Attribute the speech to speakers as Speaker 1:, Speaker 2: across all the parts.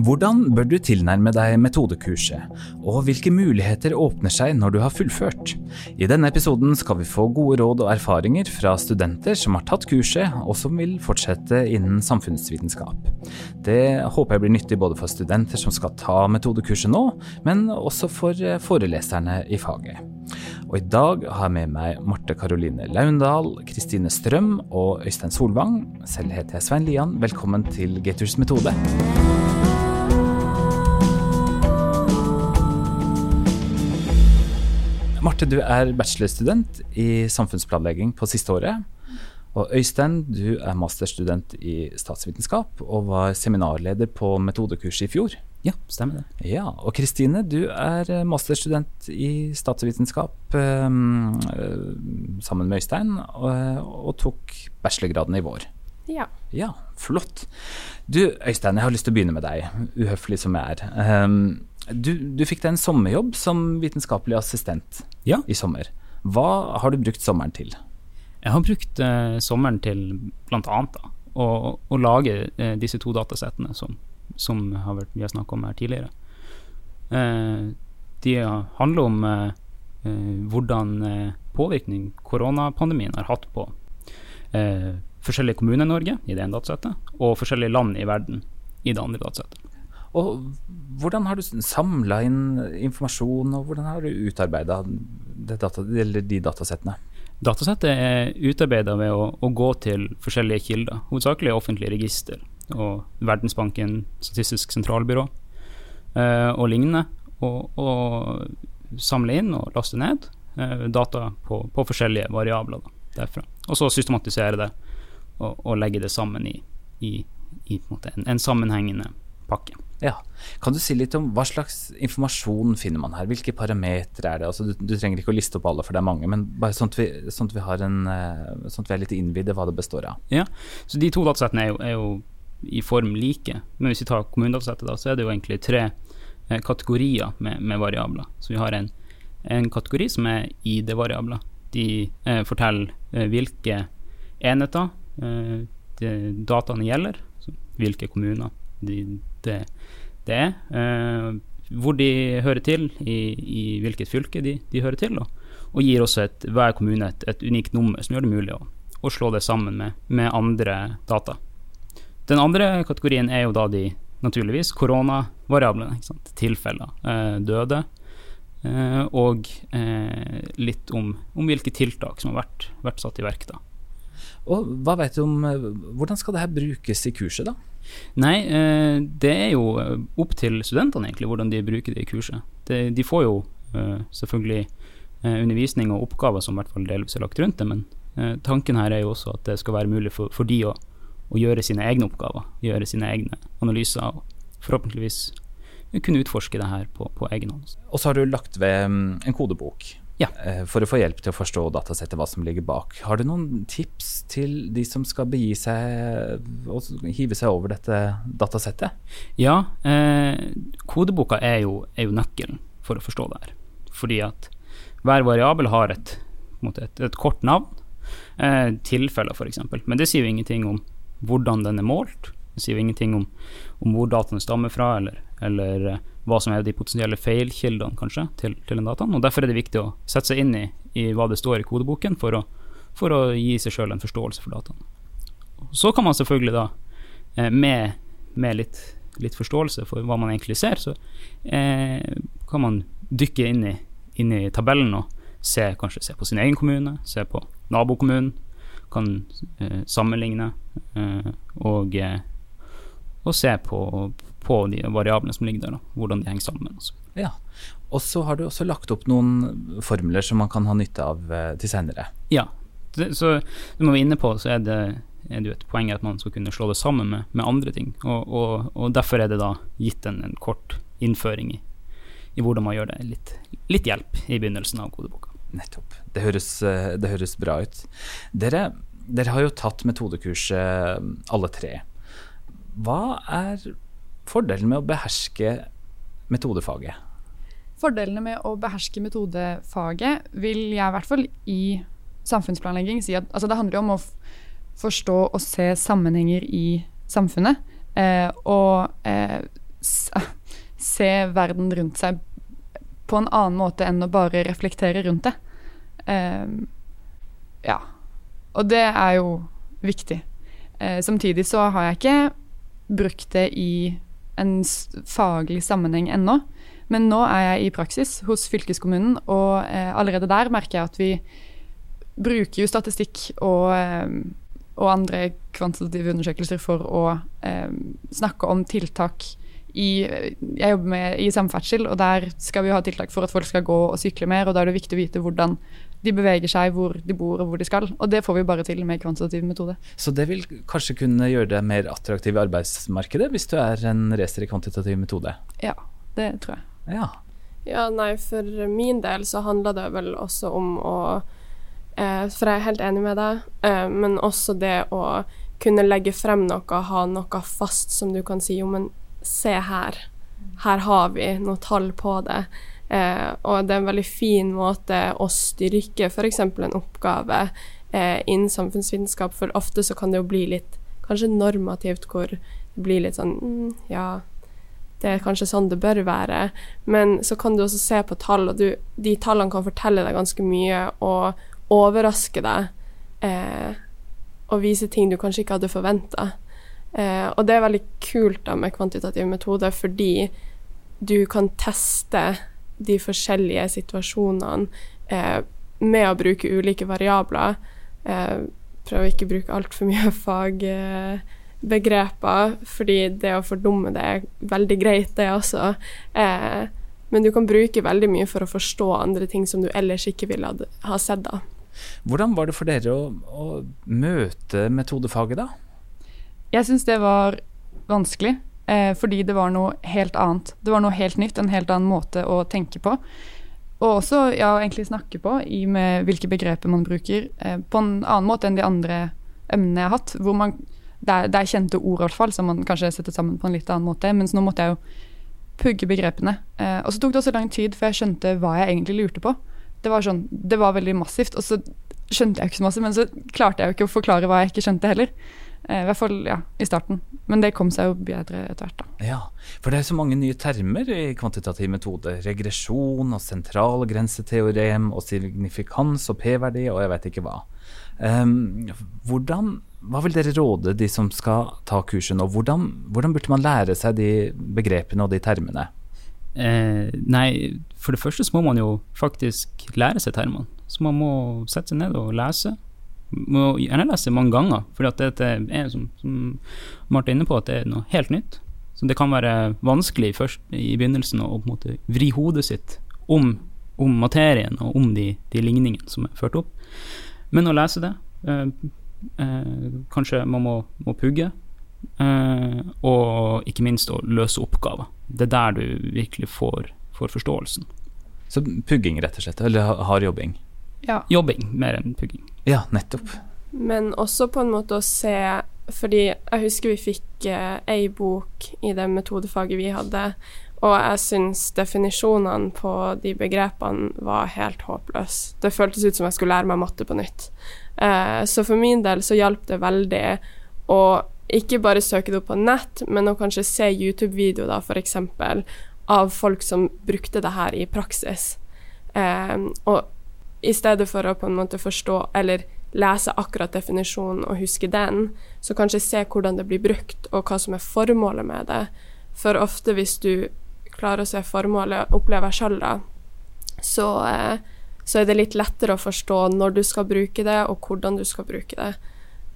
Speaker 1: Hvordan bør du tilnærme deg metodekurset, og hvilke muligheter åpner seg når du har fullført? I denne episoden skal vi få gode råd og erfaringer fra studenter som har tatt kurset, og som vil fortsette innen samfunnsvitenskap. Det håper jeg blir nyttig både for studenter som skal ta metodekurset nå, men også for foreleserne i faget. Og i dag har jeg med meg Marte Karoline Laundal, Kristine Strøm og Øystein Solvang. Selv heter jeg Svein Lian. Velkommen til Gators metode. Marte, du er bachelorstudent i samfunnsplanlegging på siste året. Og Øystein, du er masterstudent i statsvitenskap og var seminarleder på metodekurset i fjor.
Speaker 2: Ja, stemmer det.
Speaker 1: Ja, Og Kristine, du er masterstudent i statsvitenskap um, sammen med Øystein, og, og, tok bachelorgraden i vår.
Speaker 3: Ja.
Speaker 1: Ja, Flott. Du Øystein, jeg har lyst til å begynne med deg, uhøflig som jeg er. Um, du, du, fikk deg en sommerjobb som vitenskapelig assistent
Speaker 2: ja.
Speaker 1: i sommer. Hva har du brukt sommeren til?
Speaker 2: Jeg har brukt eh, sommeren til bl.a. Å, å lage eh, disse to datasettene som, som har vært, vi har snakka om her tidligere. Eh, de handler om hvordan påvirkning koronapandemien har hatt på forskjellige kommuner i Norge i det ene datasettet, og forskjellige land i verden i det andre datasettet.
Speaker 1: Og hvordan har du samla inn informasjon, og hvordan har du utarbeida data, de datasettene?
Speaker 2: Datasettet er utarbeida ved å, å, gå til forskjellige kilder, hovedsakelig offentlige register og Verdensbanken, Statistisk sentralbyrå eh, og lignende, og, og, samle inn og laste ned eh, data på, på, forskjellige variabler da, derfra. Og så systematisere det og, og legge det sammen i, i, i en, en, en sammenhengende pakke.
Speaker 1: Ja. Kan du si litt om hva slags informasjon finner man her? Hvilke parametere er det? Altså, du, du, trenger ikke å liste opp alle, for det er mange, men bare sånn at vi, sånn at vi, har en, eh, sånn at vi er litt innvidde hva det består av.
Speaker 2: Ja, så De to datasettene er jo, er jo i form like, men hvis vi tar kommunedatasettet, da, så er det jo egentlig tre eh, kategorier med, med, variabler. Så vi har en, en kategori som er ID-variabler. De eh, forteller eh, hvilke enheter eh, dataene gjelder, hvilke kommuner de, det, det, er. Eh, hvor de hører til, i, i hvilket fylke de, de, hører til. Og, og gir også et, hver kommune et, et, unikt nummer som gjør det mulig å, å slå det sammen med, med, andre data. Den andre kategorien er jo da de naturligvis koronavariablene. Tilfeller. Eh, døde. Eh, og eh, litt om, om, hvilke tiltak som har vært, vært satt i verk. da.
Speaker 1: Og hva vet du om, eh, Hvordan skal det her brukes i kurset, da?
Speaker 2: Nei, eh, det er jo eh, opp til studentene egentlig hvordan de bruker det i kurset. De, får jo selvfølgelig undervisning og oppgaver som i hvert fall delvis er lagt rundt det, men tanken her er jo også at det skal være mulig for, for de å, å, gjøre sine egne oppgaver, gjøre sine egne analyser og forhåpentligvis kunne utforske det her på, på egen hånd.
Speaker 1: Og så har du lagt ved mm, en kodebok
Speaker 2: ja.
Speaker 1: Eh, for å få hjelp til å forstå datasettet, hva som ligger bak. Har du noen tips til de som skal begi seg og hive seg over dette datasettet?
Speaker 2: Ja, eh, kodeboka er jo, er jo, nøkkelen for å forstå det her. Fordi at hver variabel har et, et, et kort navn, eh, tilfeller f.eks. Men det sier jo ingenting om hvordan den er målt. Det sier jo ingenting om, om hvor dataene stammer fra, eller, eller eh, hva som er de potensielle feilkildene kanskje til, til den dataen. og Derfor er det viktig å sette seg inn i, i hva det står i kodeboken, for å, for å gi seg sjøl en forståelse for dataen. Så kan man selvfølgelig da, eh, med, med litt, litt, forståelse for hva man egentlig ser, så eh, kan man dykke inn i, inn i tabellen og se, kanskje se på sin egen kommune, se på nabokommunen, kan eh, sammenligne eh, og, eh, og se på på de variablene som ligger der, da, hvordan de henger sammen. Også.
Speaker 1: Ja, Og så har du også lagt opp noen formler som man kan ha nytte av eh, til senere.
Speaker 2: Ja, det, så som vi inne på, så er det, er det jo et poeng at man skal kunne slå det sammen med, med andre ting. Og, og, og, derfor er det da gitt en, en kort innføring i, i, hvordan man gjør det. Litt, litt, hjelp i begynnelsen av kodeboka.
Speaker 1: Nettopp. Det høres, eh, det høres bra ut. Dere, dere har jo tatt metodekurset alle tre. Hva er fordelen med å beherske metodefaget?
Speaker 3: Fordelene med å beherske metodefaget vil jeg i hvert fall i samfunnsplanlegging si at altså det handler om å forstå og se sammenhenger i samfunnet. Eh, og eh, se verden rundt seg på en annen måte enn å bare reflektere rundt det. Eh, ja. Og det er jo viktig. Uh, samtidig så har jeg ikke brukt det i en faglig sammenheng ennå. Men nå er jeg i praksis hos fylkeskommunen, og eh, allerede der merker jeg at vi bruker jo statistikk og, eh, og andre kvantitative undersøkelser for å eh, snakke om tiltak i, jeg jobber med, i samferdsel, og der skal vi ha tiltak for at folk skal gå og sykle mer. og Da er det viktig å vite hvordan de beveger seg, hvor de bor og hvor de skal. Og det får vi bare til med kvantitativ metode.
Speaker 1: Så det vil kanskje kunne gjøre deg mer attraktiv i arbeidsmarkedet, hvis du er en racer i kvantitativ metode?
Speaker 3: Ja, det tror jeg.
Speaker 1: Ja.
Speaker 4: ja, nei, for min del så handler det vel også om å eh, For jeg er helt enig med deg, eh, men også det å kunne legge frem noe, ha noe fast som du kan si jo, men se her, her har vi noe tall på det. Eh, og det er en veldig fin måte å styrke f.eks. en oppgave eh, innen samfunnsvitenskap, for ofte så kan det jo bli litt kanskje normativt, hvor det blir litt sånn mm, Ja, det er kanskje sånn det bør være. Men så kan du også se på tall, og du, de tallene kan fortelle deg ganske mye og overraske deg. Eh, og vise ting du kanskje ikke hadde forventa. Eh, og det er veldig kult da med kvantitativ metode, fordi du kan teste de forskjellige situasjonene eh, med å bruke ulike variabler. Eh, prøve å ikke bruke altfor mye fagbegreper, fordi det å fordumme det er veldig greit, det også. Eh, men du kan bruke veldig mye for å forstå andre ting som du ellers ikke ville ha sett. da.
Speaker 1: Hvordan var det for dere å, å møte metodefaget, da?
Speaker 3: Jeg syns det var vanskelig, eh, fordi det var noe helt annet. Det var noe helt nytt, en helt annen måte å tenke på. Og også ja, egentlig snakke på i med hvilke begreper man bruker, eh, på en annen måte enn de andre emnene jeg har hatt. hvor man, det er, det er kjente ord, i hvert fall, som man kanskje setter sammen på en litt annen måte. Mens nå måtte jeg jo pugge begrepene. Eh, og så tok det også lang tid før jeg skjønte hva jeg egentlig lurte på. Det var, sånn, det var veldig massivt, og så skjønte jeg ikke så masse, men så klarte jeg jo ikke å forklare hva jeg ikke skjønte heller. Eh, I hvert fall ja, i starten. Men det kom seg jo bedre etter hvert. da.
Speaker 1: Ja, For det er så mange nye termer i kvantitativ metode. Regresjon og sentralgrenseteorem og signifikans og p-verdi og jeg vet ikke hva. Um, hvordan, hva vil dere råde de som skal ta kurset nå? Hvordan, hvordan burde man lære seg de begrepene og de termene?
Speaker 2: Eh, nei, for det første så må man jo faktisk lære seg termene. Så man må sette seg ned og lese må gjerne lese mange ganger, for dette er, som, som Marte er inne på, at det er noe helt nytt. Så det kan være vanskelig først i begynnelsen å på en måte vri hodet sitt om, om materien og om de, de, ligningene som er ført opp. Men å lese det eh, eh, Kanskje man må, må pugge. Eh, og ikke minst å løse oppgaver. Det er der du virkelig får, får forståelsen.
Speaker 1: Så pugging, rett og slett, eller hard jobbing?
Speaker 2: Ja. Jobbing mer enn pugging.
Speaker 1: Ja, nettopp.
Speaker 4: Men også på en måte å se Fordi jeg husker vi fikk eh, ei bok i det metodefaget vi hadde, og jeg syns definisjonene på de begrepene var helt håpløse. Det føltes ut som jeg skulle lære meg matte på nytt. Eh, så for min del så hjalp det veldig å ikke bare søke det opp på nett, men å kanskje se YouTube-videoer, da, f.eks., av folk som brukte det her i praksis. Eh, og i stedet for å på en måte forstå eller lese akkurat definisjonen og huske den, så kanskje se hvordan det blir brukt, og hva som er formålet med det. For ofte hvis du klarer å se formålet, opplever jeg sjøl da, så, eh, så, er det litt lettere å forstå når du skal bruke det, og hvordan du skal bruke det.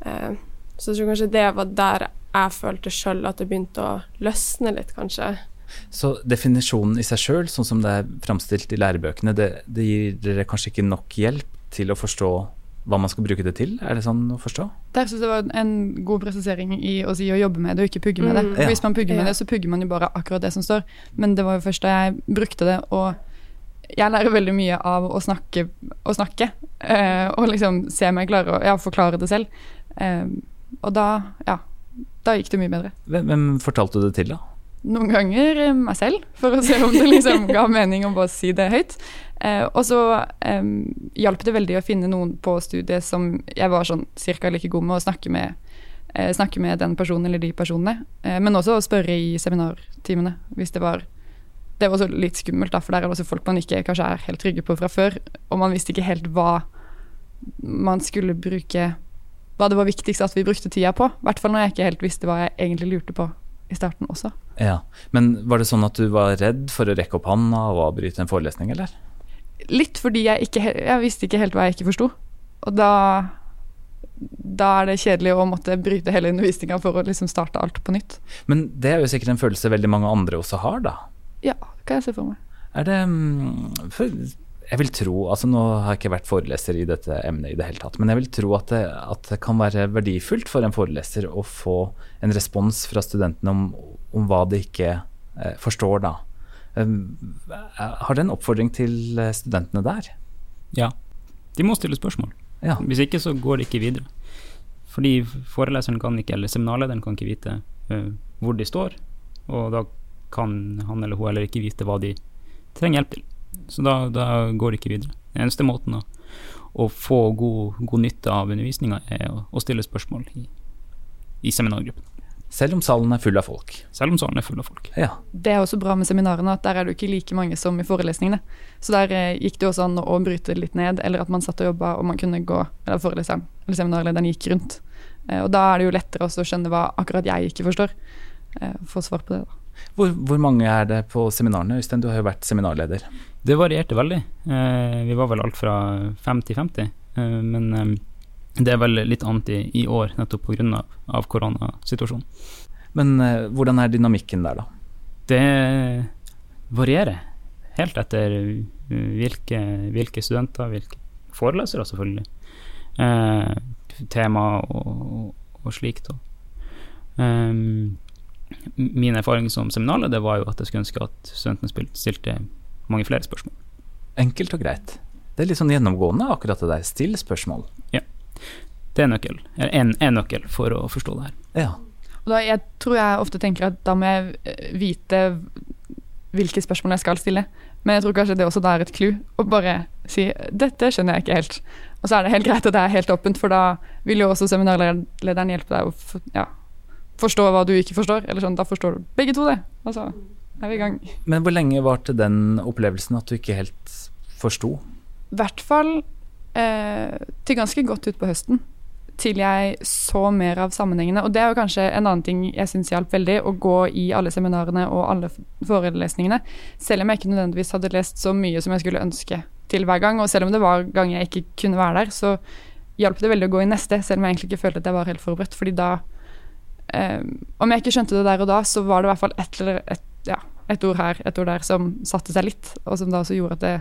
Speaker 4: Eh, så jeg tror kanskje det var der jeg følte sjøl at det begynte å løsne litt, kanskje.
Speaker 1: Så definisjonen i seg sjøl, sånn som det er framstilt i lærebøkene, det, det, gir dere kanskje ikke nok hjelp til å forstå hva man skal bruke det til? Er det sånn å forstå?
Speaker 3: Der syns jeg det var en god presisering i å si å jobbe med det og ikke pugge med det. Mm. Hvis man pugger med det, så pugger man jo bare akkurat det som står. Men det var jo først da jeg brukte det, og jeg lærer veldig mye av å snakke og snakke. Uh, og liksom se om jeg klarer å ja, forklare det selv. Uh, og da, ja, da gikk det mye bedre.
Speaker 1: Hvem, hvem fortalte du det til, da?
Speaker 3: Noen ganger eh, meg selv, for å se om det liksom ga mening å bare si det høyt. Eh, og så eh, hjalp det veldig å finne noen på studiet som jeg var sånn cirka like god med å snakke med eh, snakke med den personen eller de personene. Eh, men også å spørre i seminartimene, hvis det var Det var også litt skummelt, da, for der er det også folk man ikke kanskje er helt trygge på fra før. Og man visste ikke helt hva man skulle bruke Hva det var viktigst at vi brukte tida på. I hvert fall når jeg ikke helt visste hva jeg egentlig lurte på i starten også.
Speaker 1: Ja, Men var det sånn at du var redd for å rekke opp hånda og avbryte en forelesning, eller?
Speaker 3: Litt fordi jeg ikke Jeg visste ikke helt hva jeg ikke forsto. Og da Da er det kjedelig å måtte bryte hele undervisninga for å liksom starte alt på nytt.
Speaker 1: Men det er jo sikkert en følelse veldig mange andre også har, da.
Speaker 3: Ja, det kan jeg se for meg.
Speaker 1: Er det mm, Jeg vil tro altså Nå har jeg ikke vært foreleser i dette emnet i det hele tatt, men jeg vil tro at det, at det kan være verdifullt for en foreleser å få en respons fra studentene om, om hva de ikke eh, forstår, da. Um, har du en oppfordring til eh, studentene der?
Speaker 2: Ja. De må stille spørsmål.
Speaker 1: Ja.
Speaker 2: Hvis ikke så går det ikke videre. Fordi foreleseren kan ikke, eller seminarlederen kan ikke vite uh, hvor de står, og da kan han eller hun heller ikke vite hva de trenger hjelp til. Så da, da går det ikke videre. Den eneste måten å, å få god, god nytte av undervisninga er å, å stille spørsmål i, i seminargruppen.
Speaker 1: Selv om salen er full av folk.
Speaker 2: Selv om salen er full av folk.
Speaker 1: Ja.
Speaker 3: Det er også bra med seminarene, at der er det ikke like mange som i forelesningene. Så der eh, gikk det også an å bryte det litt ned, eller at man satt og jobba og man kunne gå Eller foreleseren eller seminarlederen gikk rundt. Eh, og da er det jo lettere også å skjønne hva akkurat jeg ikke forstår. Eh, Få svar på det, da.
Speaker 1: Hvor, hvor mange er det på seminarene? Øystein, du har jo vært seminarleder.
Speaker 2: Det varierte veldig. Eh, vi var vel alt fra 50-50, eh, men det er vel litt annet i, i år, nettopp pga. Koronasituasjonen.
Speaker 1: Men eh, hvordan er dynamikken der, da?
Speaker 2: Det varierer helt etter hvilke, hvilke studenter, hvilke forelesere, selvfølgelig. Eh, tema og, og slikt. Og. Um, min erfaring som seminarleder var jo at jeg skulle ønske at studentene stilte mange flere spørsmål.
Speaker 1: Enkelt og greit. Det er litt sånn gjennomgående, akkurat det der. Still spørsmål.
Speaker 2: Det er nøkkel. En, en nøkkel for å forstå det her.
Speaker 1: Ja.
Speaker 3: Og da, jeg tror jeg ofte tenker at da må jeg eh, vite hvilke spørsmål jeg skal stille. Men jeg tror kanskje det også da er et clou å bare si 'dette skjønner jeg ikke helt'. Og så er det helt greit at det er helt åpent, for da vil jo også seminarlederen hjelpe deg å for, ja, forstå hva du ikke forstår. Eller sånn, da forstår du begge to det. Og så er vi i gang.
Speaker 1: Men hvor lenge varte den opplevelsen at du ikke helt forsto?
Speaker 3: I hvert fall eh, til ganske godt utpå høsten. Til jeg så mer av sammenhengene. Og det er jo kanskje en annen ting jeg syns hjalp veldig, å gå i alle seminarene og alle forelesningene. Selv om jeg ikke nødvendigvis hadde lest så mye som jeg skulle ønske til hver gang. Og selv om det var ganger jeg ikke kunne være der, så hjalp det veldig å gå i neste, selv om jeg egentlig ikke følte at jeg var helt forberedt. Fordi da eh, Om jeg ikke skjønte det der og da, så var det i hvert fall et, et, ja, et ord her, et ord der som satte seg litt, og som da også gjorde at det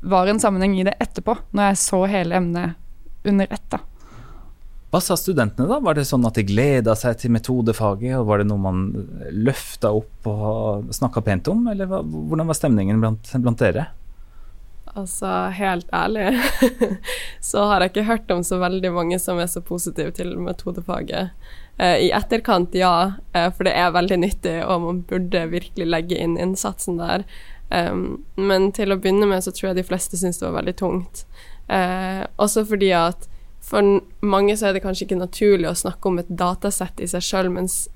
Speaker 3: var en sammenheng i det etterpå, når jeg så hele emnet under ett. da.
Speaker 1: Hva sa studentene da? Var det sånn at de gleda seg til metodefaget, og var det noe man løfta opp og snakka pent om, eller hva, hvordan var stemningen blant, blant dere?
Speaker 4: Altså, helt ærlig så har jeg ikke hørt om så veldig mange som er så positive til metodefaget. Eh, I etterkant, ja, eh, for det er veldig nyttig, og man burde virkelig legge inn innsatsen der. Um, men til å begynne med så tror jeg de fleste syns det var veldig tungt. Uh, også fordi at for mange så er det kanskje ikke naturlig å snakke om et datasett i seg sjøl, mens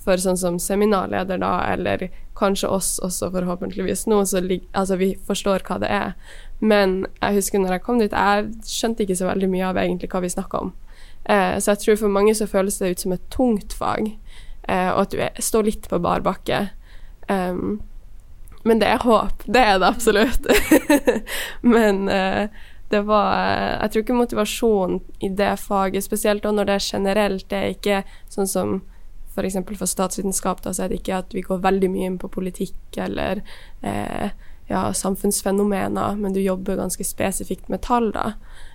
Speaker 4: for sånn som seminarleder, da, eller kanskje oss også forhåpentligvis nå, så altså vi forstår hva det er. Men jeg husker når jeg kom dit, jeg skjønte ikke så veldig mye av egentlig hva vi snakka om. Uh, så jeg tror for mange så føles det ut som et tungt fag, uh, og at du er, står litt på bar bakke. Um, men det er håp. Det er det absolutt. men uh, det var eh, Jeg tror ikke motivasjonen i det faget, spesielt da når det er generelt, det er ikke sånn som f.eks. For, for statsvitenskap, da, så er det ikke at vi går veldig mye inn på politikk eller eh, ja, samfunnsfenomener, men du jobber ganske spesifikt med tall, da.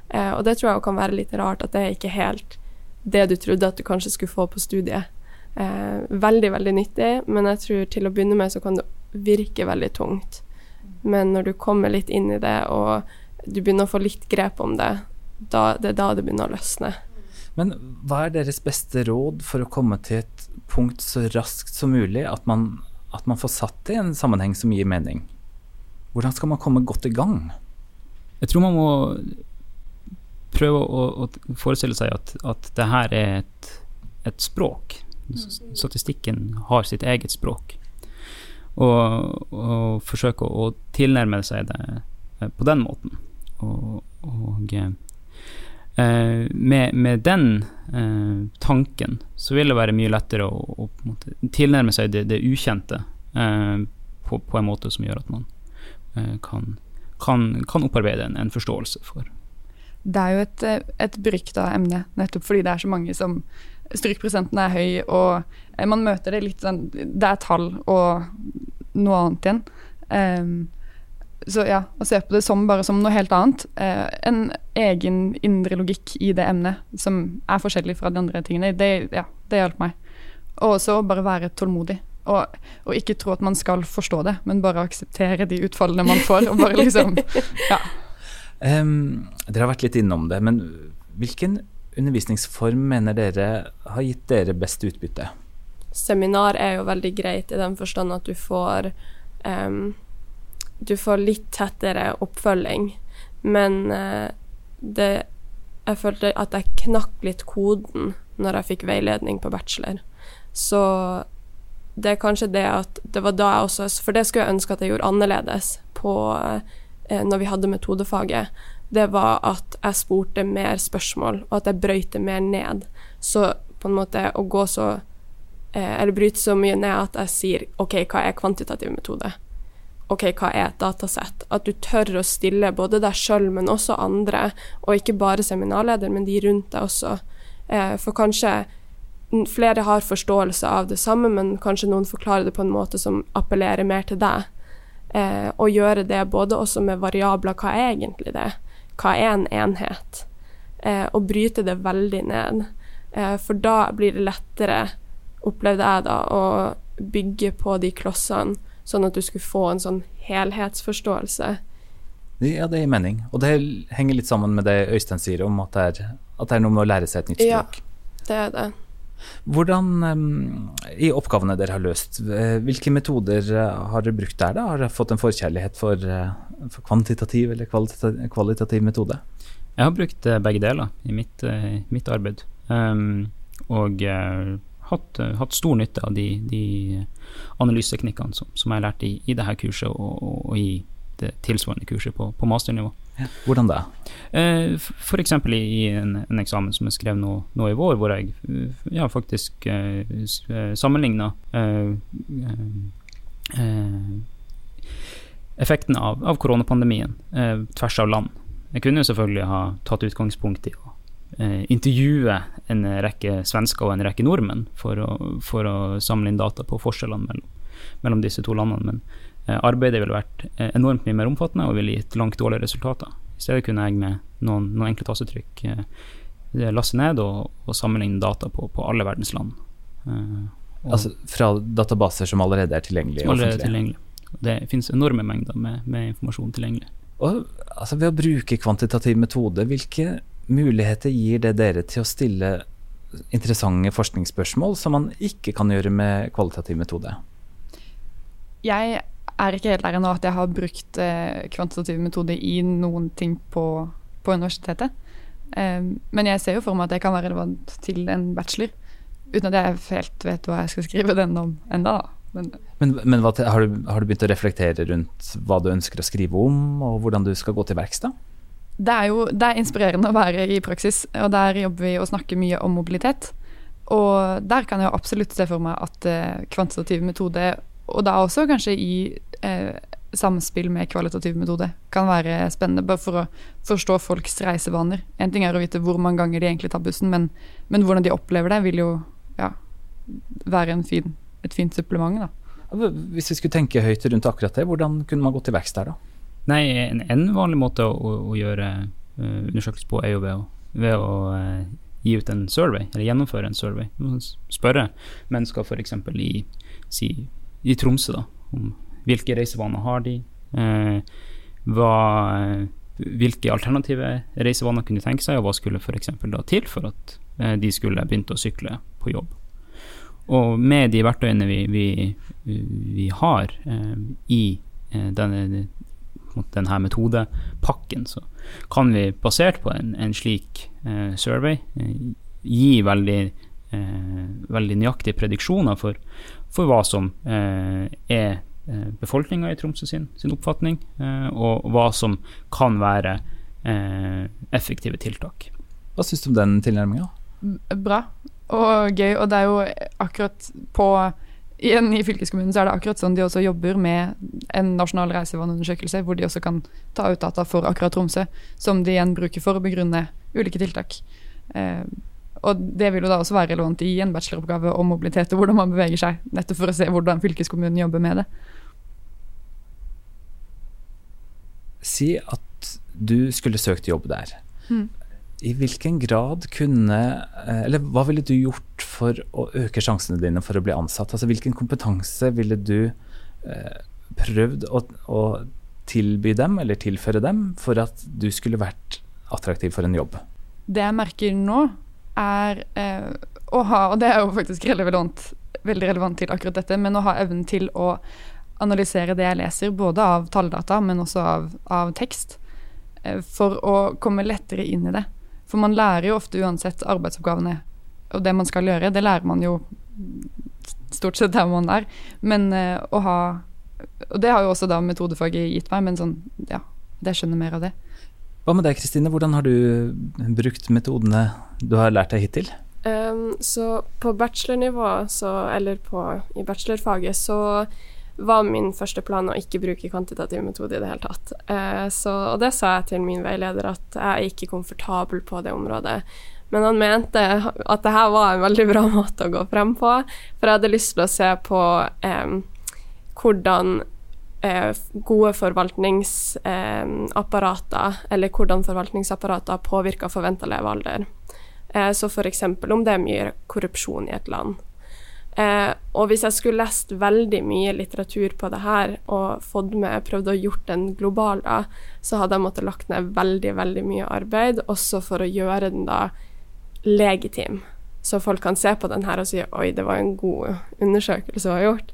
Speaker 4: Eh, og det tror jeg kan være litt rart, at det er ikke helt det du trodde at du kanskje skulle få på studiet. Eh, veldig, veldig nyttig, men jeg tror til å begynne med så kan det virke veldig tungt. Men når du kommer litt inn i det, og du begynner å få litt grep om det, da, det er da det begynner å løsne.
Speaker 1: Men hva er deres beste råd for å komme til et punkt så raskt som mulig at man, at man får satt det i en sammenheng som gir mening? Hvordan skal man komme godt i gang?
Speaker 2: Jeg tror man må prøve å, å forestille seg at, at det her er et, et språk. Statistikken har sitt eget språk. Og, og forsøke å, tilnærme seg det eh, på den måten. Og, og eh, med, med, den eh, tanken så vil det være mye lettere å, å tilnærme seg det, det ukjente eh, på, på, en måte som gjør at man eh, kan, kan, kan, opparbeide en, en, forståelse for.
Speaker 3: Det er jo et, eh, et brykta emne, nettopp fordi det er så mange som strykprosenten er høy, og man møter det litt sånn Det er tall og noe annet igjen. Um, så ja, å se på det som bare som noe helt annet. Uh, en egen indre logikk i det emnet som er forskjellig fra de andre tingene, det, ja, det hjalp meg. Og også bare være tålmodig. Og, og, ikke tro at man skal forstå det, men bare akseptere de utfallene man får. og bare liksom, ja.
Speaker 1: Um, dere har vært litt innom det, men hvilken undervisningsform mener dere har gitt dere best utbytte?
Speaker 4: Seminar er jo veldig greit i den forstand at du får um, Du får litt tettere oppfølging, men uh, det Jeg følte at jeg knakk litt koden når jeg fikk veiledning på bachelor. Så det er kanskje det at det var da jeg også For det skulle jeg ønske at jeg gjorde annerledes på eh, når vi hadde metodefaget det var at jeg spurte mer spørsmål, og at jeg brøyt det mer ned. Så på en måte å gå så eh, Eller bryte så mye ned at jeg sier OK, hva er kvantitativ metode? OK, hva er et datasett? At du tør å stille både deg sjøl, men også andre, og ikke bare seminarleder, men de rundt deg også. Eh, for kanskje flere har forståelse av det samme, men kanskje noen forklarer det på en måte som appellerer mer til deg. Eh, og gjøre det både også med variabler, hva er egentlig det? Hva er en enhet, eh, og bryte det veldig ned. Eh, for da blir det lettere, opplevde jeg da, å bygge på de klossene, sånn at du skulle få en sånn helhetsforståelse.
Speaker 1: Ja, det gir mening. Og det henger litt sammen med det Øystein sier om at det er, at det er noe med å lære seg et nytt språk.
Speaker 4: Ja, det er det.
Speaker 1: Hvordan, i oppgavene dere har løst, eh, hvilke metoder eh, har dere brukt der? da? Har dere fått en forkjærlighet for, eh, for kvantitativ eller kvalitativ, kvalitativ, metode?
Speaker 2: Jeg har brukt begge deler i mitt, mitt arbeid. Um, og hatt, hatt, stor nytte av de, de analyseteknikkene som, som, jeg har lært i, i dette kurset og, og i det tilsvarende kurset på, på masternivå.
Speaker 1: Hvordan da?
Speaker 2: Eh, F.eks. i en, en, eksamen som jeg skrev nå, nå i vår, hvor jeg ja, faktisk eh, eh sammenligna eh, eh, effekten av, av koronapandemien eh, tvers av land. Jeg kunne jo selvfølgelig ha tatt utgangspunkt i å eh, intervjue en rekke svensker og en rekke nordmenn for å, for å samle inn data på forskjellene mellom, mellom disse to landene. men Eh, arbeidet ville vært eh, enormt mye mer omfattende og ville gitt langt dårligere resultater. I stedet kunne jeg med noen, noen enkle tastetrykk eh, laste ned og, og sammenligne data på, på, alle verdens land.
Speaker 1: altså fra databaser som allerede er tilgjengelige?
Speaker 2: Som allerede er tilgjengelige. Det finnes enorme mengder med, med informasjon tilgjengelig.
Speaker 1: Og, altså ved å bruke kvantitativ metode, hvilke muligheter gir det dere til å stille interessante forskningsspørsmål som man ikke kan gjøre med kvalitativ metode?
Speaker 3: Jeg er ikke helt der ennå at jeg har brukt eh, kvantitativ metode i noen ting på, på universitetet. Um, men jeg ser jo for meg at jeg kan være relevant til en bachelor, uten at jeg helt vet hva jeg skal skrive den om enda.
Speaker 1: Men, men, men hva, har, du, har, du, begynt å reflektere rundt hva du ønsker å skrive om, og hvordan du skal gå til verks da?
Speaker 3: Det er jo det er inspirerende å være i praksis, og der jobber vi og snakker mye om mobilitet. Og der kan jeg absolutt se for meg at uh, kvantitativ metode og da også kanskje i eh, samspill med kvalitativ metode kan være spennende, bare for å forstå folks reisevaner. En ting er å vite hvor mange ganger de egentlig tar bussen, men, men hvordan de opplever det, vil jo ja, være fin, et fint supplement. da.
Speaker 1: Hvis vi skulle tenke høyt rundt akkurat det, hvordan kunne man gå til verks der, da?
Speaker 2: Nei, en, en vanlig måte å, å gjøre uh, undersøkelse på er jo ved å, ved å uh, gi ut en survey, eller gjennomføre en survey. Spørre mennesker f.eks. i si, i Tromsø, da, om hvilke reisevaner har de, eh, hva, hvilke alternative reisevaner kunne de tenke seg, og hva skulle f.eks. da til for at eh, de skulle begynt å sykle på jobb. Og med de verktøyene vi, vi, vi har eh, i eh, denne, denne metodepakken, så kan vi basert på en, en slik eh, survey eh, gi veldig eh, veldig nøyaktige prediksjoner for, for hva som eh, er eh, befolkninga i Tromsø sin, sin oppfatning, eh, og hva som kan være eh, effektive tiltak.
Speaker 1: Hva syns du om den tilnærminga?
Speaker 3: Bra og gøy. Og det er jo akkurat på Igjen i fylkeskommunen så er det akkurat sånn de også jobber med en nasjonal reisevaneundersøkelse, hvor de også kan ta ut data for akkurat Tromsø, som de igjen bruker for å begrunne ulike tiltak. Og det vil jo da også være relevant i en bacheloroppgave om mobilitet og hvordan man beveger seg, nettopp for å se hvordan fylkeskommunen jobber med det.
Speaker 1: Si at du skulle søkt jobb der.
Speaker 3: Mm.
Speaker 1: I hvilken grad kunne eh, Eller hva ville du gjort for å øke sjansene dine for å bli ansatt? Altså Hvilken kompetanse ville du eh, prøvd å, å, tilby dem, eller tilføre dem, for at du skulle vært attraktiv for en jobb?
Speaker 3: Det jeg merker nå, er eh, å ha Og det er jo faktisk relevant, veldig relevant til akkurat dette, men å ha evnen til å analysere det jeg leser, både av talldata, men også av, av tekst, eh, for å komme lettere inn i det. For man lærer jo ofte uansett arbeidsoppgavene og det man skal gjøre. Det lærer man jo stort sett der man er. Men eh, å ha Og det har jo også da metodefaget gitt meg, men sånn, ja, det skjønner mer av det.
Speaker 1: Hva med deg, Kristine? Hvordan har du brukt metodene du har lært deg hittil?
Speaker 4: Um, så på bachelornivå, så, eller på, i bachelorfaget, så var min første plan å ikke bruke kvantitativ metode i det hele tatt. Uh, så, og det sa jeg til min veileder, at jeg er ikke komfortabel på det området. Men han mente at det her var en veldig bra måte å gå frem på, for jeg hadde lyst til å se på um, hvordan gode forvaltningsapparater, eller hvordan forvaltningsapparater påvirker forventa levealder. Eh, så f.eks. om det er mye korrupsjon i et land. Eh, og hvis jeg skulle lest veldig mye litteratur på det her og fått med, prøvd å gjort den global, da, så hadde jeg måttet lagt ned veldig, veldig mye arbeid, også for å gjøre den da legitim. Så folk kan se på den her og si oi, det var en god undersøkelse å ha gjort.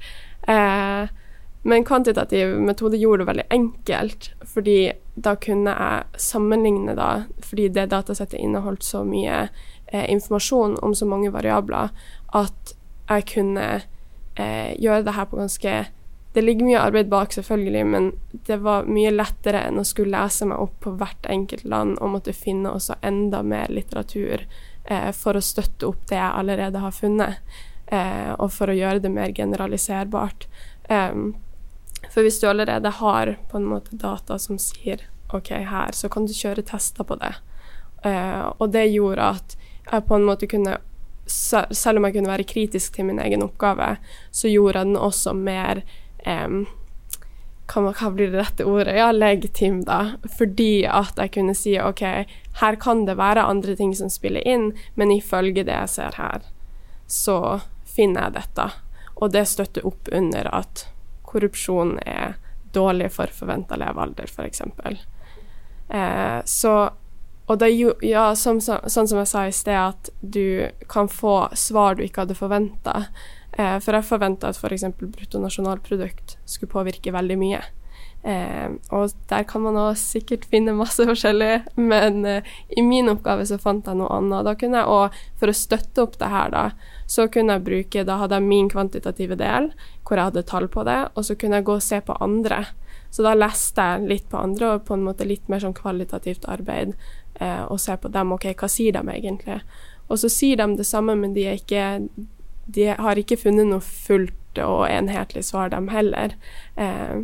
Speaker 4: Eh, men kvantitativ metode gjorde det veldig enkelt, fordi da kunne jeg sammenligne da, fordi det datasettet inneholdt så mye eh, informasjon om så mange variabler, at jeg kunne eh, gjøre det her på ganske Det ligger mye arbeid bak, selvfølgelig, men det var mye lettere enn å skulle lese meg opp på hvert enkelt land og måtte finne også enda mer litteratur eh, for å støtte opp det jeg allerede har funnet, eh, og for å gjøre det mer generaliserbart. Um, for hvis du allerede har på en måte data som sier OK, her, så kan du kjøre tester på det. Uh, og det gjorde at jeg på en måte kunne selv om jeg kunne være kritisk til min egen oppgave, så gjorde jeg den også mer um, hva, blir det rette ordet? Ja, legitim, da. Fordi at jeg kunne si OK, her kan det være andre ting som spiller inn, men ifølge det jeg ser her, så finner jeg dette. Og det støtter opp under at korrupsjon er dårlig for forventa levealder, f.eks. Eh, så og det, ja, som, så, sånn som jeg sa i sted, at du kan få svar du ikke hadde forventa. Eh, for jeg forventa at f.eks. bruttonasjonalprodukt skulle påvirke veldig mye. Eh, og der kan man også sikkert finne masse forskjellig, men eh, i min oppgave så fant jeg noe annet. Da kunne jeg òg, for å støtte opp det her, da, så kunne jeg bruke Da hadde jeg min kvantitative del, hvor jeg hadde tall på det, og så kunne jeg gå og se på andre. Så da leste jeg litt på andre, og på en måte litt mer sånn kvalitativt arbeid eh, og se på dem. OK, hva sier de egentlig? Og så sier de det samme, men de, ikke, de har ikke funnet noe fullt og enhetlig svar, dem heller. Eh,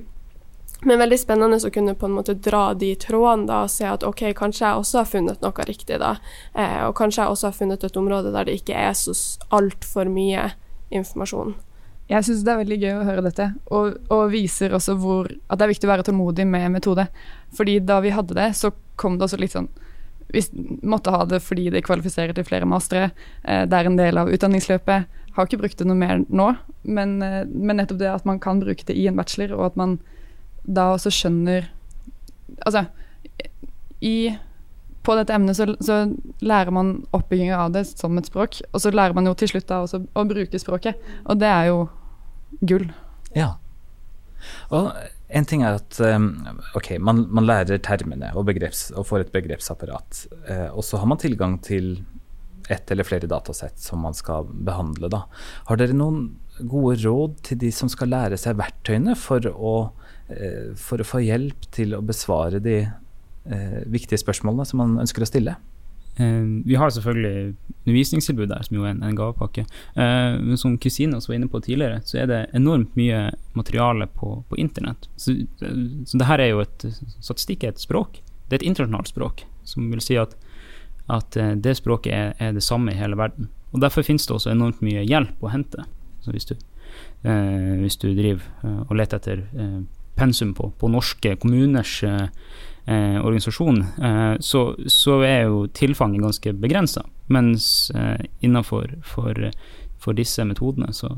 Speaker 4: men veldig spennende å kunne på en måte dra de trådene da, og se at OK, kanskje jeg også har funnet noe riktig, da. Eh, og kanskje jeg også har funnet et område der det ikke er så altfor mye informasjon.
Speaker 3: Jeg syns det er veldig gøy å høre dette, og, og, viser også hvor, at det er viktig å være tålmodig med metode. Fordi da vi hadde det, så kom det også litt sånn vi måtte ha det fordi det kvalifiserer til flere mastere. Eh, det er en del av utdanningsløpet. Har ikke brukt det noe mer nå, men, eh, men, nettopp det at man kan bruke det i en bachelor, og at man da også skjønner Altså, i på dette emnet så, så lærer man oppbygginga av det som et språk, og så lærer man jo til slutt da også å bruke språket, og det er jo gull.
Speaker 1: Ja. Og en ting er at um, ok, man, man, lærer termene og, begreps, og får et begrepsapparat. Uh, og så har man tilgang til ett eller flere datasett som man skal behandle. Da. Har dere noen gode råd til de som skal lære seg verktøyene for å, eh, for å få hjelp til å besvare de eh, viktige spørsmålene som man ønsker å stille?
Speaker 2: Eh, vi har selvfølgelig undervisningstilbud der, som jo er en, en gavepakke. Eh, men som Kristine også var inne på tidligere, så er det enormt mye materiale på, på internett. Så, så det her er jo et Statistikk er et språk. Det er et internasjonalt språk, som vil si at, at eh, det språket er, er, det samme i hele verden. Og Derfor finnes det også enormt mye hjelp å hente. Så hvis du, eh, hvis du driver eh, og leter etter eh, pensum på, på norske kommuners eh, organisasjon, eh, så, så, er jo tilfanget ganske begrensa. Mens eh, innenfor for, for, disse metodene så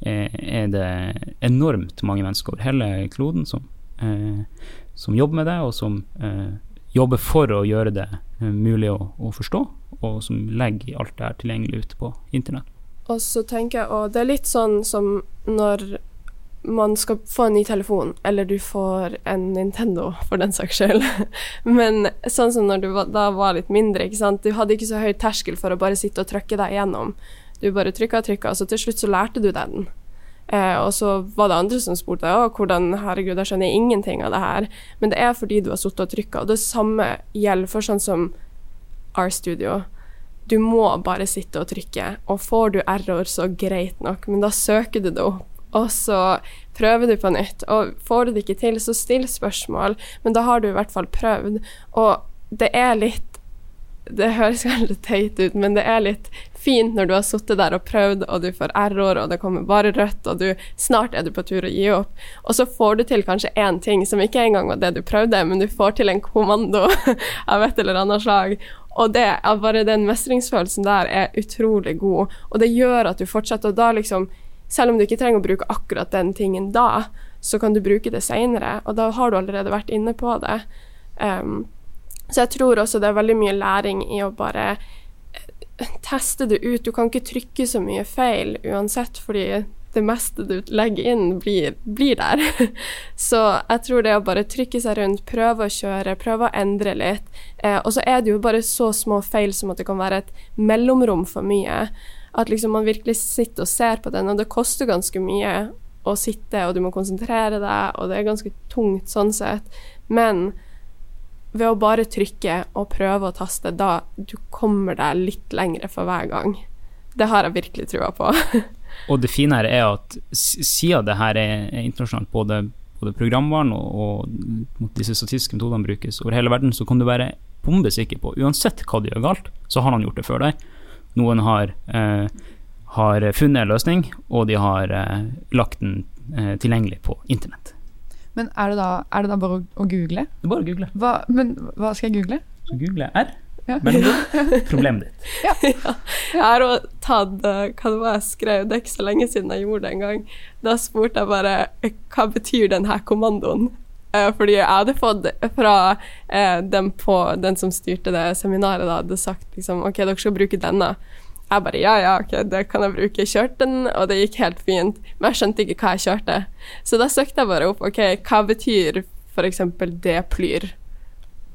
Speaker 2: er, er, det enormt mange mennesker over hele kloden som, eh, som jobber med det, og som eh, jobber for å gjøre det eh, mulig å, å, forstå, og som legger alt det her tilgjengelig ute på internett.
Speaker 4: Og så tenker jeg, og det er litt sånn som når man skal få en ny telefon, eller du får en Nintendo, for den saks skyld. Men sånn som når du da var litt mindre, ikke sant. Du hadde ikke så høy terskel for å bare sitte og trykke deg igjennom. Du bare trykka og trykka, så til slutt så lærte du deg den. Eh, og så var det andre som spurte å, hvordan herregud, jeg skjønner ingenting av det her. Men det er fordi du har sittet og trykka. Og det samme gjelder for sånn som R-Studio. Du må bare sitte og trykke, og får du error, så greit nok, men da søker du det opp og så prøver du på nytt. Og får du det ikke til, så still spørsmål, men da har du i hvert fall prøvd. Og det er litt Det høres veldig teit ut, men det er litt fint når du har sittet der og prøvd, og du får error, og det kommer bare rødt, og du, snart er du på tur å gi opp. Og så får du til kanskje én ting som ikke engang var det du prøvde, men du får til en kommando av et eller annet slag. Og det, bare den mestringsfølelsen der er utrolig god, og det gjør at du fortsetter. Og da liksom selv om du ikke trenger å bruke akkurat den tingen da, så kan du bruke det seinere, og da har du allerede vært inne på det. Um, så jeg tror også det er veldig mye læring i å bare eh, teste det ut. Du kan ikke trykke så mye feil uansett, fordi det meste du legger inn, blir, blir der. så jeg tror det å bare trykke seg rundt, prøve å kjøre, prøve å endre litt. Eh, og så er det jo bare så små feil som at det kan være et mellomrom for mye. At liksom man virkelig sitter og ser på den, og det koster ganske mye å sitte, og du må konsentrere deg, og det er ganske tungt sånn sett. Men ved å bare trykke og prøve å taste, da du kommer deg litt lengre for hver gang. Det har jeg virkelig trua på.
Speaker 2: og det fine her er at siden det her er internasjonalt, både, både programvaren og, og disse statistiske metodene brukes over hele verden, så kan du være bombesikker på, uansett hva du gjør galt, så har han gjort det før deg. Noen har, eh, har funnet en løsning, og de har eh, lagt den eh, tilgjengelig på internett.
Speaker 3: Men er det da, er det da bare å, å, google?
Speaker 2: Det er bare å google.
Speaker 3: Hva, men hva skal jeg google?
Speaker 2: Så google R. Ja. Problemet ditt.
Speaker 4: Ja. ja. Jeg har òg tatt hva det var jeg skrev, det er ikke så lenge siden jeg gjorde det en gang. Da spurte jeg bare hva betyr denne kommandoen? Fordi jeg hadde fått fra eh, den, på, den som styrte det seminaret, da, hadde sagt liksom OK, dere skal bruke denne. Jeg bare ja, ja, ok, det kan jeg bruke. Jeg kjørte den, og det gikk helt fint. Men jeg skjønte ikke hva jeg kjørte. Så da søkte jeg bare opp OK, hva betyr f.eks. deplyr?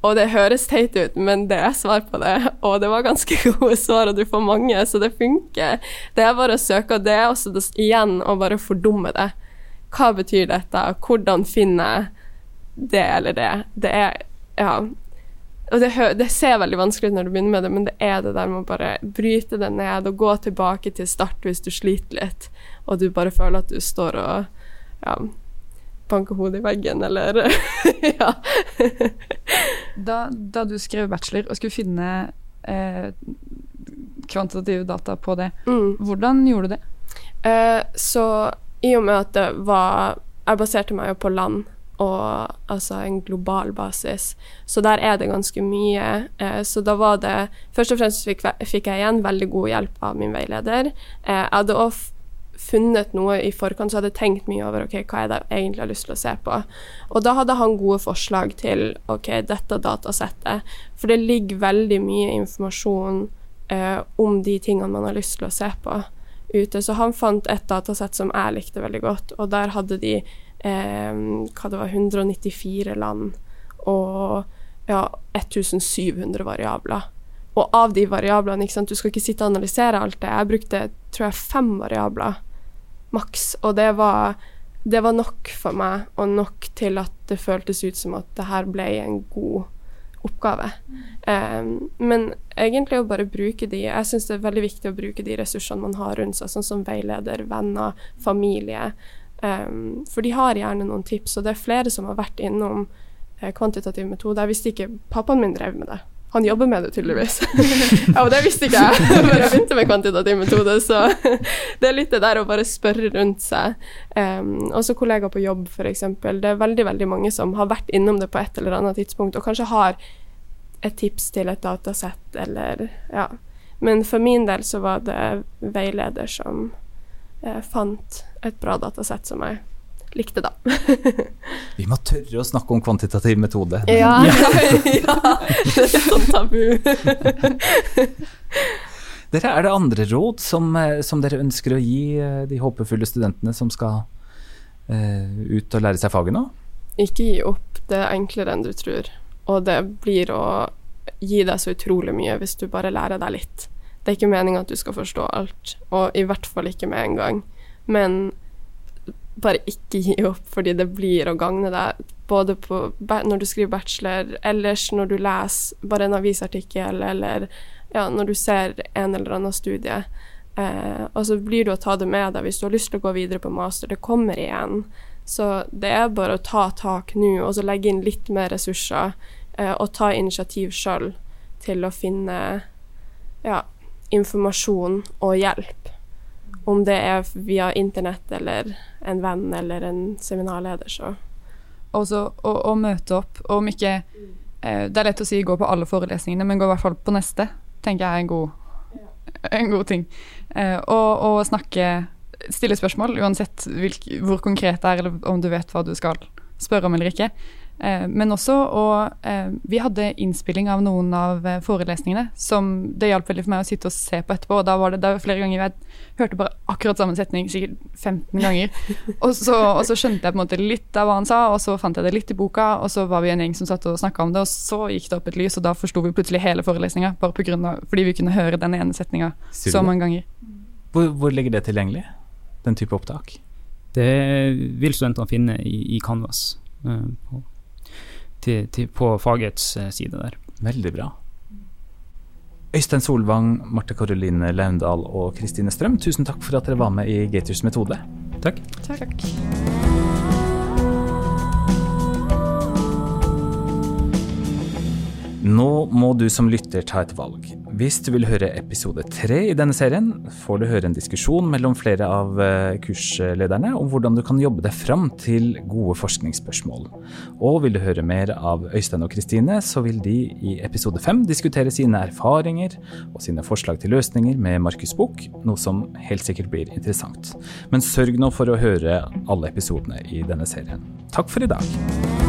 Speaker 4: Og det høres teit ut, men det er svar på det. Og det var ganske gode svar, og du får mange, så det funker. Det er bare å søke, og det er også det, igjen å bare fordumme det. Hva betyr dette? Hvordan finner jeg det eller det. Det er Ja. Og det, det, ser veldig vanskelig ut når du begynner med det, men det er det der med å bare bryte det ned og gå tilbake til start hvis du sliter litt, og du bare føler at du står og ja, banker hodet i veggen, eller Ja.
Speaker 3: da, da, du skrev bachelor og skulle finne eh, kvantitative data på det, mm. hvordan gjorde du det?
Speaker 4: Eh, så i og med at det var Jeg baserte meg jo på land og altså en global basis. Så der er det ganske mye. Eh, så da var det Først og fremst fikk, fikk, jeg igjen veldig god hjelp av min veileder. Eh, jeg hadde òg funnet noe i forkant, så hadde jeg tenkt mye over ok, hva jeg egentlig har lyst til å se på. Og da hadde han gode forslag til ok, dette datasettet. For det ligger veldig mye informasjon eh, om de tingene man har lyst til å se på ute. Så han fant et datasett som jeg likte veldig godt, og der hadde de hva det var, 194 land og ja, 1700 variabler. og av de variablene, ikke sant, du skal ikke sitte og analysere alt det. Jeg brukte tror jeg fem variabler maks, og det var, det var nok for meg, og nok til at det føltes ut som at det her ble en god oppgave. Um, men egentlig å bare bruke de Jeg syns det er veldig viktig å bruke de ressursene man har rundt seg, sånn som veileder, venner, familie. Um, for de har gjerne noen tips, og det er flere som har vært innom eh, kvantitativ metode. Jeg visste ikke Pappaen min drev med det. Han jobber med det tydeligvis. ja, og det visste ikke jeg før jeg begynte med kvantitativ metode, så det er litt det der å bare spørre rundt seg. Um, også kollegaer på jobb, f.eks. Det er veldig, veldig mange som har vært innom det på et eller annet tidspunkt, og kanskje har et tips til et datasett, eller ja. Men for min del så var det veileder som eh, fant et bra datasett som jeg likte, da.
Speaker 1: Vi må tørre å snakke om kvantitativ metode.
Speaker 4: Ja, ja. det er sånn tabu.
Speaker 1: dere, er det andre råd som, eh, som, dere ønsker å gi eh, de håpefulle studentene som skal uh, ut og lære seg faget nå?
Speaker 4: Ikke gi opp. Det er enklere enn du tror. Og det blir å gi deg så utrolig mye hvis du bare lærer deg litt. Det er ikke meninga at du skal forstå alt, og i hvert fall ikke med en gang. Men bare ikke gi opp, fordi det blir å gagne deg både på, når du skriver bachelor, ellers når du leser bare en avisartikkel, eller ja, når du ser en eller annen studie. Eh, og så blir det å ta det med deg hvis du har lyst til å gå videre på master. Det kommer igjen. Så det er bare å ta tak nå, og så legge inn litt mer ressurser, eh, og ta initiativ sjøl til å finne ja, informasjon og hjelp. Om det er via internett eller en venn eller en seminarleder, så
Speaker 3: Også å, å møte opp, og om ikke eh, Det er lett å si gå på alle forelesningene, men gå i hvert fall på neste, tenker jeg er en god, en god ting. Eh, og, og, snakke Stille spørsmål, uansett hvilk, hvor konkret det er, eller om du vet hva du skal spørre om eller ikke. Eh, men også og eh, Vi hadde innspilling av noen av eh, forelesningene som det hjalp veldig for meg å sitte og se på etterpå. og Da var det, det var flere ganger jeg hørte bare akkurat samme setning sikkert 15 ganger. og, så, og, så, skjønte jeg på en måte litt av hva han sa, og så fant jeg det litt i boka. Og så var vi en gjeng som satt og snakka om det, og så gikk det opp et lys, og da forsto vi plutselig hele forelesninga. Bare på grunn av, fordi vi kunne høre den ene setninga så mange ganger.
Speaker 1: Hvor, hvor ligger det tilgjengelig, den type opptak?
Speaker 2: Det vil studentene finne i, i Canvas. Uh, på til, til, på fagets eh, side der.
Speaker 1: Veldig bra. Øystein Solvang, Marte Karoline Laundal og Kristine Strøm, tusen takk for at dere var med i Gators metode.
Speaker 2: Takk.
Speaker 3: takk.
Speaker 1: Nå må du som lytter ta et valg. Hvis du vil høre episode tre i denne serien, får du høre en diskusjon mellom flere av eh, kurslederne om hvordan du kan jobbe deg fram til gode forskningsspørsmål. Og vil du høre mer av Øystein og Kristine, så vil de i episode fem diskutere sine erfaringer og sine forslag til løsninger med Markus Buch, noe som helt sikkert blir interessant. Men sørg nå for å høre alle episodene i denne serien. Takk for i dag.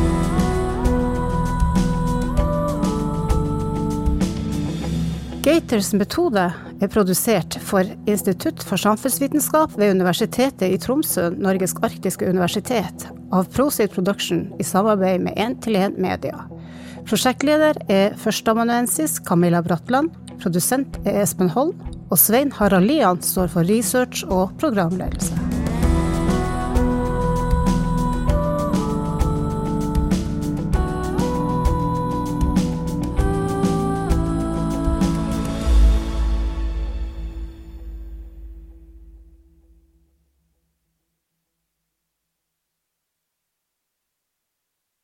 Speaker 5: Gaters metode er produsert for Institutt for samfunnsvitenskap ved Universitetet i Tromsø, Norges arktiske universitet, av Prosit Production i samarbeid med 1-til-1 Media. Prosjektleder er førsteamanuensis Camilla Bratland, produsent er Espen Holm, og Svein Harald Lian står for research og programledelse.